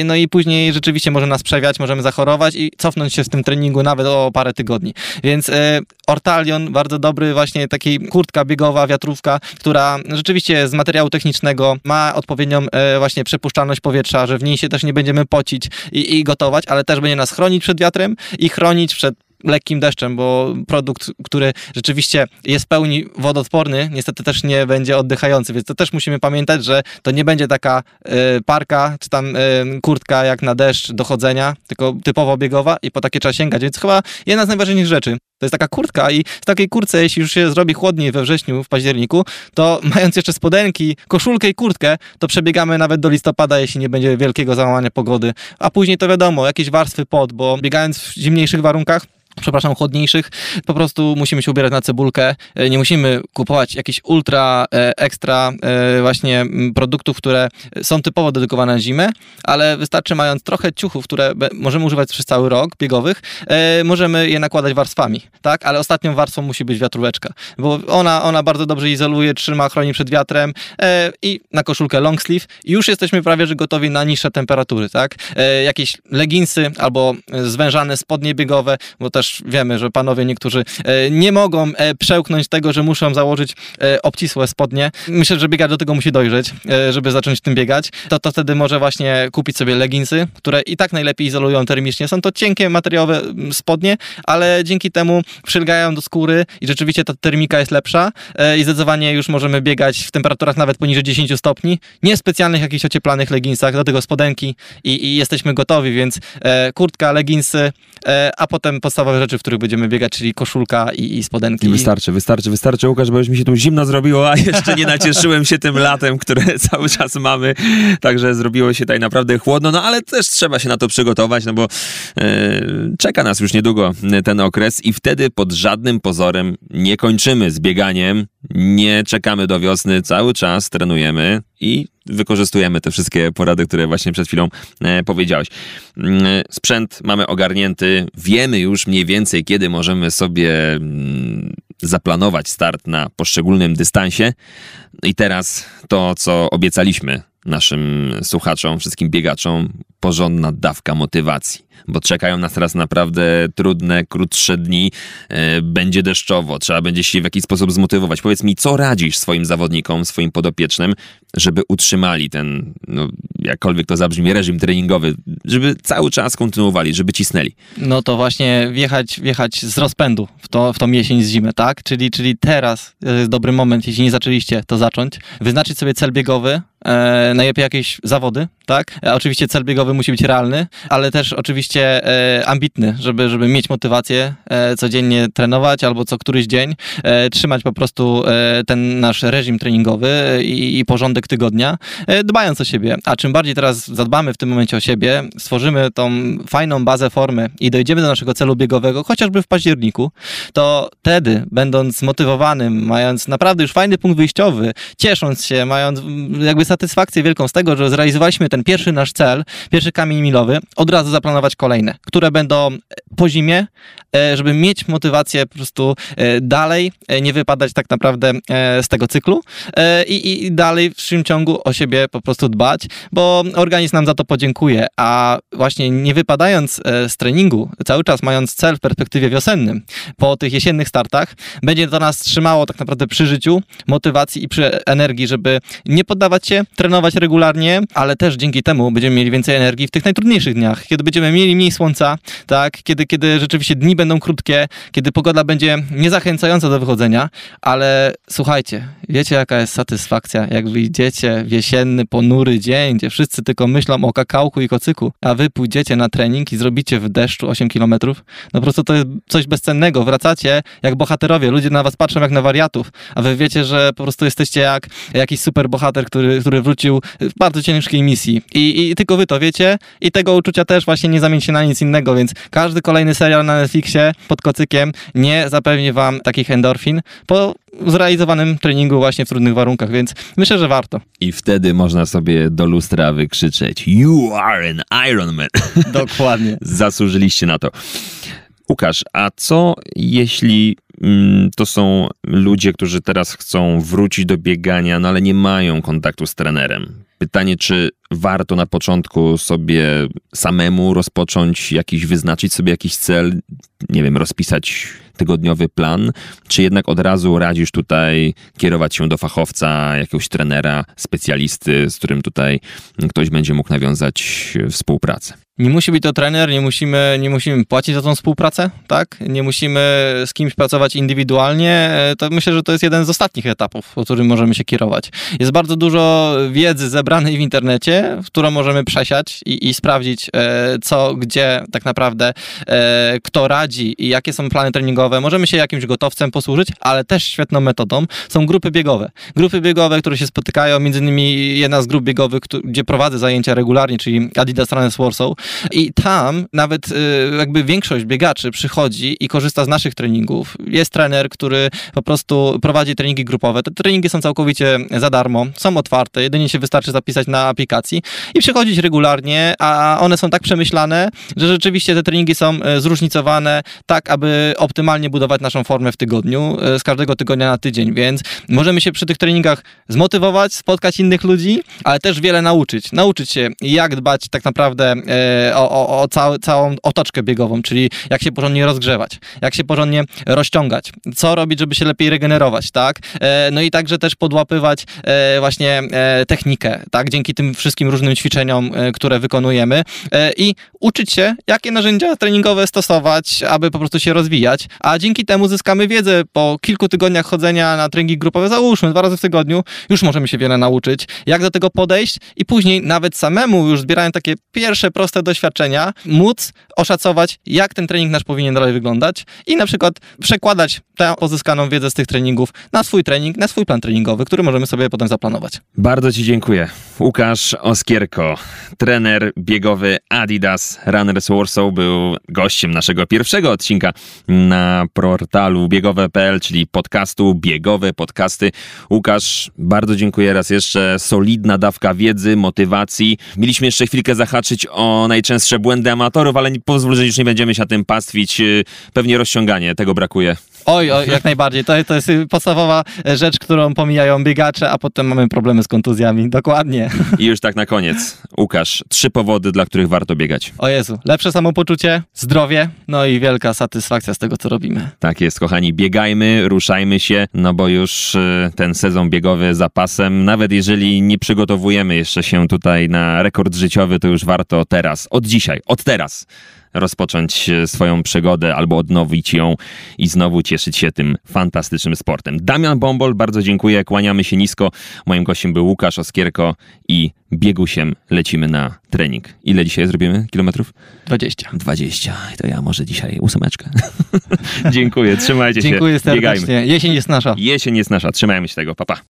B: E, no i później rzeczywiście może nas przewiać, możemy zachorować i cofnąć się z tym treningu nawet o parę tygodni. Więc e, Ortalion, bardzo dobry właśnie taki kurtka biegowa, wiatrówka, która rzeczywiście z materiału materiału technicznego, ma odpowiednią e, właśnie przepuszczalność powietrza, że w niej się też nie będziemy pocić i, i gotować, ale też będzie nas chronić przed wiatrem i chronić przed lekkim deszczem, bo produkt, który rzeczywiście jest w pełni wodoodporny, niestety też nie będzie oddychający, więc to też musimy pamiętać, że to nie będzie taka y, parka, czy tam y, kurtka jak na deszcz do chodzenia, tylko typowo biegowa i po takie trzeba sięgać, więc chyba jedna z najważniejszych rzeczy. To jest taka kurtka i w takiej kurce, jeśli już się zrobi chłodniej we wrześniu, w październiku, to mając jeszcze spodenki, koszulkę i kurtkę, to przebiegamy nawet do listopada, jeśli nie będzie wielkiego załamania pogody. A później to wiadomo, jakieś warstwy pod, bo biegając w zimniejszych warunkach, przepraszam, chłodniejszych, po prostu musimy się ubierać na cebulkę. E, nie musimy kupować jakichś ultra, e, ekstra e, właśnie produktów, które są typowo dedykowane na zimę, ale wystarczy mając trochę ciuchów, które możemy używać przez cały rok, biegowych, możemy je nakładać warstwami, tak? Ale ostatnią warstwą musi być wiatróweczka, bo ona, ona bardzo dobrze izoluje, trzyma, chroni przed wiatrem i na koszulkę long sleeve już jesteśmy prawie, że gotowi na niższe temperatury, tak? Jakieś leginsy albo zwężane spodnie biegowe, bo też wiemy, że panowie niektórzy e, nie mogą e, przełknąć tego, że muszą założyć e, obcisłe spodnie. Myślę, że biegacz do tego musi dojrzeć, żeby zacząć tym biegać. To, to wtedy może właśnie kupić sobie leginsy, które i tak najlepiej izolują termicznie. Są to cienkie materiałowe spodnie, ale dzięki temu przylgają do skóry i rzeczywiście ta termika jest lepsza i zdecydowanie już możemy biegać w temperaturach nawet poniżej 10 stopni. Nie specjalnych jakichś ocieplanych leginsach, do tego spodenki i, i jesteśmy gotowi, więc kurtka, leginsy, a potem podstawowe rzeczy, w których będziemy biegać, czyli koszulka i, i spodenki.
A: I wystarczy, wystarczy, wystarczy, Łukasz, bo już mi się tu zimno zrobiło, a jeszcze nie nacieszyłem się tym latem, które cały czas mamy, także zrobiło się tutaj naprawdę chłodno, no ale też trzeba się na to przygotować, no bo e, czeka nas już niedługo ten okres i wtedy pod żadnym pozorem nie kończymy z bieganiem, nie czekamy do wiosny, cały czas trenujemy i wykorzystujemy te wszystkie porady, które właśnie przed chwilą e, powiedziałeś. Mm, sprzęt mamy ogarnięty, wiemy już mniej więcej, kiedy możemy sobie mm, zaplanować start na poszczególnym dystansie. I teraz to, co obiecaliśmy naszym słuchaczom, wszystkim biegaczom, porządna dawka motywacji bo czekają nas teraz naprawdę trudne, krótsze dni, e, będzie deszczowo, trzeba będzie się w jakiś sposób zmotywować. Powiedz mi, co radzisz swoim zawodnikom, swoim podopiecznym, żeby utrzymali ten, no, jakkolwiek to zabrzmi, reżim treningowy, żeby cały czas kontynuowali, żeby cisnęli?
B: No to właśnie wjechać, wjechać z rozpędu w, to, w tą jesień, z zimę, tak? Czyli, czyli teraz jest dobry moment, jeśli nie zaczęliście, to zacząć. Wyznaczyć sobie cel biegowy, e, najlepiej jakieś zawody, tak? E, oczywiście cel biegowy musi być realny, ale też oczywiście e, ambitny, żeby, żeby mieć motywację e, codziennie trenować albo co któryś dzień, e, trzymać po prostu e, ten nasz reżim treningowy i, i, porządek tygodnia, e, dbając o siebie. A czym bardziej teraz zadbamy w tym momencie o siebie, stworzymy tą fajną bazę formy i dojdziemy do naszego celu biegowego, chociażby w październiku, to wtedy, będąc zmotywowanym, mając naprawdę już fajny punkt wyjściowy, ciesząc się, mając jakby satysfakcję wielką z tego, że zrealizowaliśmy ten pierwszy nasz cel, pierwszy kamień milowy, od razu zaplanować kolejne, które będą po zimie, żeby mieć motywację po prostu e, dalej, e, nie wypadać tak naprawdę z tego cyklu i, i dalej w dalszym ciągu o siebie po prostu dbać, bo organizm nam za to podziękuje, a właśnie nie wypadając z treningu, cały czas mając cel w perspektywie wiosennym, po tych jesiennych startach, będzie to nas trzymało tak naprawdę przy życiu, motywacji i przy energii, żeby nie poddawać się, trenować regularnie, ale też dzięki temu będziemy mieli więcej energii w tych najtrudniejszych dniach, kiedy będziemy mieli mniej słońca, tak, kiedy, kiedy rzeczywiście dni będą krótkie, kiedy pogoda będzie niezachęcająca do wychodzenia, ale słuchajcie, wiecie jaka jest satysfakcja, jak wyjdziecie w jesienny, ponury dzień, gdzie wszyscy tylko myślą o kakałku i kocyku, a wy pójdziecie na trening i zrobicie w deszczu 8 kilometrów, no po prostu to jest coś bezcennego, wracacie jak bohaterowie, ludzie na was patrzą jak na wariatów, a wy wiecie, że po prostu jesteście jak jakiś super bohater, który, który wrócił w bardzo ciężkiej misji. I, i tylko wy to wiecie i tego uczucia też właśnie nie zamieni się na nic innego, więc każdy kolejny serial na Netflixie pod kocykiem nie zapewni wam takich endorfin po zrealizowanym treningu właśnie w trudnych warunkach, więc myślę, że warto.
A: I wtedy można sobie do lustra wykrzyczeć You are an Iron Man.
B: Dokładnie.
A: Zasłużyliście na to. Łukasz, a co jeśli mm, to są ludzie, którzy teraz chcą wrócić do biegania, no ale nie mają kontaktu z trenerem? Pytanie, czy warto na początku sobie samemu rozpocząć jakiś, wyznaczyć sobie jakiś cel, nie wiem, rozpisać tygodniowy plan, czy jednak od razu radzisz tutaj kierować się do fachowca, jakiegoś trenera, specjalisty, z którym tutaj ktoś będzie mógł nawiązać współpracę?
B: Nie musi być to trener, nie musimy, nie musimy płacić za tą współpracę, tak? Nie musimy z kimś pracować indywidualnie. E, to myślę, że to jest jeden z ostatnich etapów, po którym możemy się kierować. Jest bardzo dużo wiedzy zebranej w internecie, którą możemy przesiać i, i sprawdzić, e, co, gdzie tak naprawdę e, kto radzi i jakie są plany treningowe. Możemy się jakimś gotowcem posłużyć, ale też świetną metodą są grupy biegowe. Grupy biegowe, które się spotykają, między innymi jedna z grup biegowych, gdzie prowadzę zajęcia regularnie, czyli Adidas Runners Warsaw, i tam nawet y, jakby większość biegaczy przychodzi i korzysta z naszych treningów. Jest trener, który po prostu prowadzi treningi grupowe. Te treningi są całkowicie za darmo, są otwarte, jedynie się wystarczy zapisać na i przychodzić regularnie, a one są tak przemyślane, że rzeczywiście te treningi są e, zróżnicowane tak, aby optymalnie budować naszą formę w tygodniu, e, z każdego tygodnia na tydzień, więc możemy się przy tych treningach zmotywować, spotkać innych ludzi, ale też wiele nauczyć. Nauczyć się, jak dbać tak naprawdę e, o, o, o cały, całą otoczkę biegową, czyli jak się porządnie rozgrzewać, jak się porządnie rozciągać, co robić, żeby się lepiej regenerować, tak? No i także też podłapywać właśnie technikę, tak? Dzięki tym wszystkim różnym ćwiczeniom, które wykonujemy i uczyć się, jakie narzędzia treningowe stosować, aby po prostu się rozwijać, a dzięki temu zyskamy wiedzę po kilku tygodniach chodzenia na treningi grupowe, załóżmy dwa razy w tygodniu, już możemy się wiele nauczyć, jak do tego podejść i później nawet samemu już zbierając takie pierwsze proste doświadczenia, móc oszacować, jak ten trening nasz powinien dalej wyglądać i na przykład przekładać tę pozyskaną wiedzę z tych treningów na swój trening, na swój plan treningowy, który możemy sobie potem zaplanować.
A: Bardzo Ci dziękuję. Łukasz Oskierko, trener biegowy Adidas Runners Warsaw, był gościem naszego pierwszego odcinka na portalu biegowe.pl, czyli podcastu Biegowe Podcasty. Łukasz, bardzo dziękuję raz jeszcze. Solidna dawka wiedzy, motywacji. Mieliśmy jeszcze chwilkę zahaczyć o najczęstsze błędy amatorów, ale pozwól, że już nie będziemy się tym pastwić. Pewnie rozciąganie, tego brakuje.
B: Oj, oj, jak najbardziej. To, to jest podstawowa rzecz, którą pomijają biegacze, a potem mamy problemy z kontuzjami. Dokładnie.
A: I już tak na koniec. Łukasz, trzy powody, dla których warto biegać.
B: O Jezu, lepsze samopoczucie, zdrowie, no i wielka satysfakcja z tego, co robimy.
A: Tak jest, kochani. Biegajmy, ruszajmy się, no bo już y, ten sezon biegowy za pasem, nawet jeżeli nie przygotowujemy jeszcze się tutaj na rekord życiowy, to już warto teraz, od dzisiaj, od teraz rozpocząć e, swoją przygodę albo odnowić ją i znowu cieszyć się tym fantastycznym sportem. Damian Bombol, bardzo dziękuję, kłaniamy się nisko. Moim gościem był Łukasz Oskierko i biegusiem lecimy na trening. Ile dzisiaj zrobimy kilometrów?
B: 20.
A: 20. To ja może dzisiaj ósemeczkę. dziękuję, trzymajcie się.
B: Dziękuję serdecznie. Biegajmy. Jesień jest nasza.
A: Jesień jest nasza. Trzymajmy się tego. Papa. Pa.